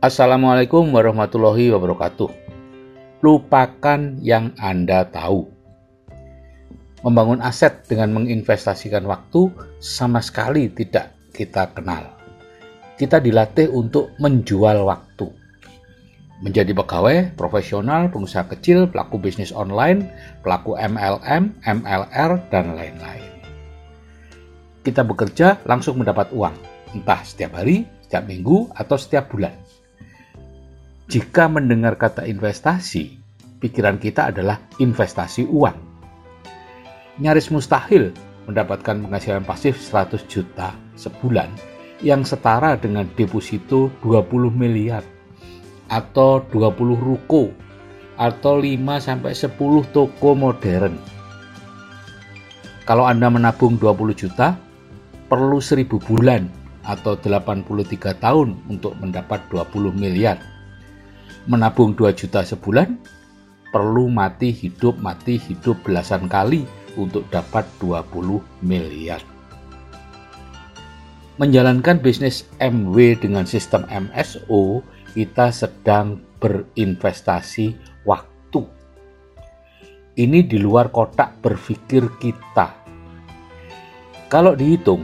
Assalamualaikum warahmatullahi wabarakatuh. Lupakan yang Anda tahu. Membangun aset dengan menginvestasikan waktu sama sekali tidak kita kenal. Kita dilatih untuk menjual waktu. Menjadi pegawai, profesional, pengusaha kecil, pelaku bisnis online, pelaku MLM, MLR, dan lain-lain. Kita bekerja langsung mendapat uang, entah setiap hari, setiap minggu, atau setiap bulan jika mendengar kata investasi, pikiran kita adalah investasi uang. Nyaris mustahil mendapatkan penghasilan pasif 100 juta sebulan yang setara dengan deposito 20 miliar atau 20 ruko atau 5 sampai 10 toko modern. Kalau Anda menabung 20 juta, perlu 1000 bulan atau 83 tahun untuk mendapat 20 miliar menabung 2 juta sebulan perlu mati hidup mati hidup belasan kali untuk dapat 20 miliar. Menjalankan bisnis MW dengan sistem MSO, kita sedang berinvestasi waktu. Ini di luar kotak berpikir kita. Kalau dihitung,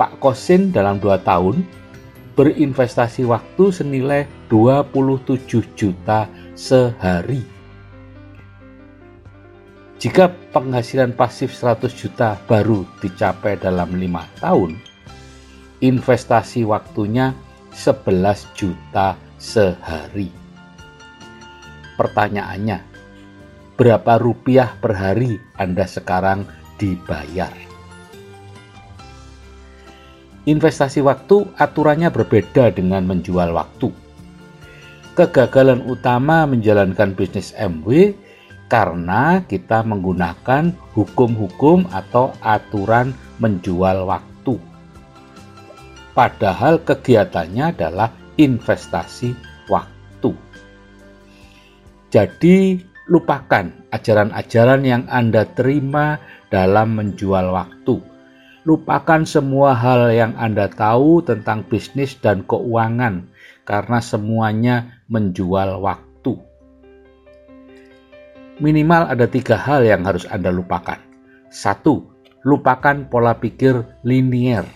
Pak Kosin dalam 2 tahun berinvestasi waktu senilai 27 juta sehari. Jika penghasilan pasif 100 juta baru dicapai dalam lima tahun, investasi waktunya 11 juta sehari. Pertanyaannya, berapa rupiah per hari Anda sekarang dibayar? Investasi waktu aturannya berbeda dengan menjual waktu. Kegagalan utama menjalankan bisnis MW karena kita menggunakan hukum-hukum atau aturan menjual waktu. Padahal kegiatannya adalah investasi waktu. Jadi, lupakan ajaran-ajaran yang Anda terima dalam menjual waktu Lupakan semua hal yang Anda tahu tentang bisnis dan keuangan, karena semuanya menjual waktu. Minimal ada tiga hal yang harus Anda lupakan. Satu, lupakan pola pikir linier.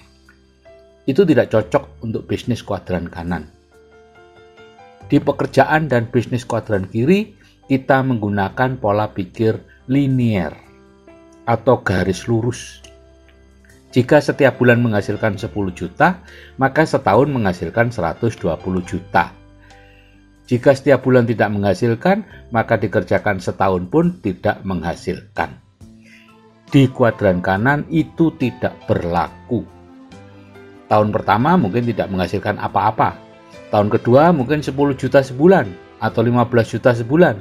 Itu tidak cocok untuk bisnis kuadran kanan. Di pekerjaan dan bisnis kuadran kiri, kita menggunakan pola pikir linier atau garis lurus. Jika setiap bulan menghasilkan 10 juta, maka setahun menghasilkan 120 juta. Jika setiap bulan tidak menghasilkan, maka dikerjakan setahun pun tidak menghasilkan. Di kuadran kanan itu tidak berlaku. Tahun pertama mungkin tidak menghasilkan apa-apa. Tahun kedua mungkin 10 juta sebulan atau 15 juta sebulan.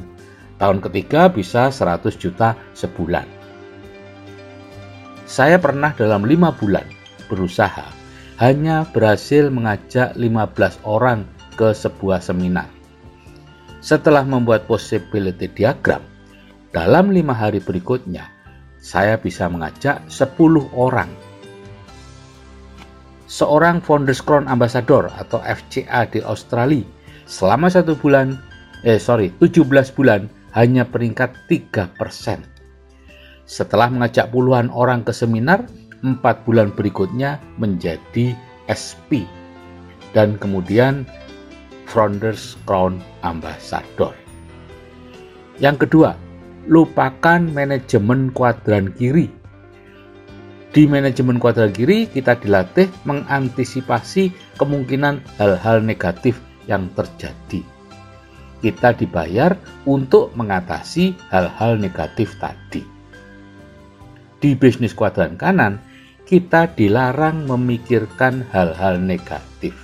Tahun ketiga bisa 100 juta sebulan. Saya pernah dalam lima bulan berusaha hanya berhasil mengajak 15 orang ke sebuah seminar. Setelah membuat possibility diagram, dalam lima hari berikutnya, saya bisa mengajak 10 orang. Seorang Founders Crown Ambassador atau FCA di Australia selama satu bulan, eh sorry, 17 bulan hanya peringkat 3 persen setelah mengajak puluhan orang ke seminar, empat bulan berikutnya menjadi SP dan kemudian Founders Crown Ambassador. Yang kedua, lupakan manajemen kuadran kiri. Di manajemen kuadran kiri, kita dilatih mengantisipasi kemungkinan hal-hal negatif yang terjadi. Kita dibayar untuk mengatasi hal-hal negatif tadi di bisnis kuadran kanan, kita dilarang memikirkan hal-hal negatif.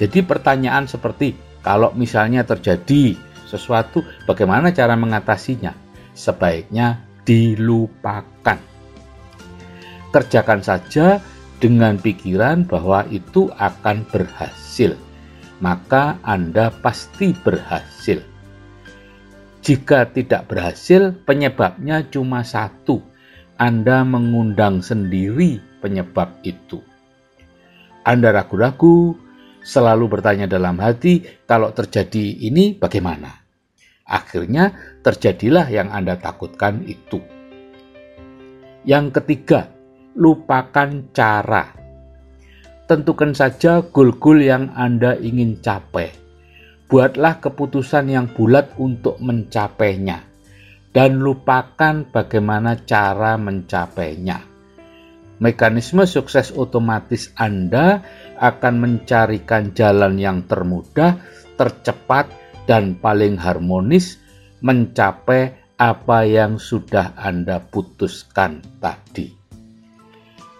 Jadi pertanyaan seperti kalau misalnya terjadi sesuatu, bagaimana cara mengatasinya? Sebaiknya dilupakan. Kerjakan saja dengan pikiran bahwa itu akan berhasil, maka Anda pasti berhasil. Jika tidak berhasil, penyebabnya cuma satu. Anda mengundang sendiri penyebab itu. Anda ragu-ragu, selalu bertanya dalam hati, kalau terjadi ini bagaimana? Akhirnya terjadilah yang Anda takutkan itu. Yang ketiga, lupakan cara. Tentukan saja goal-goal yang Anda ingin capai. Buatlah keputusan yang bulat untuk mencapainya, dan lupakan bagaimana cara mencapainya. Mekanisme sukses otomatis Anda akan mencarikan jalan yang termudah, tercepat, dan paling harmonis mencapai apa yang sudah Anda putuskan tadi.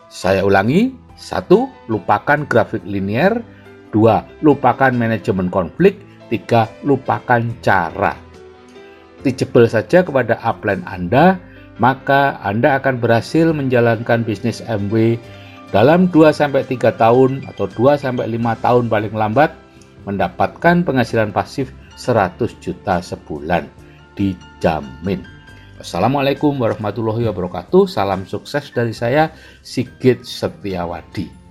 Saya ulangi, satu, lupakan grafik linear. Dua, lupakan manajemen konflik. Tiga, lupakan cara. Dijebel saja kepada upline Anda, maka Anda akan berhasil menjalankan bisnis MW dalam 2-3 tahun atau 2-5 tahun paling lambat mendapatkan penghasilan pasif 100 juta sebulan. Dijamin. Assalamualaikum warahmatullahi wabarakatuh. Salam sukses dari saya, Sigit Setiawadi.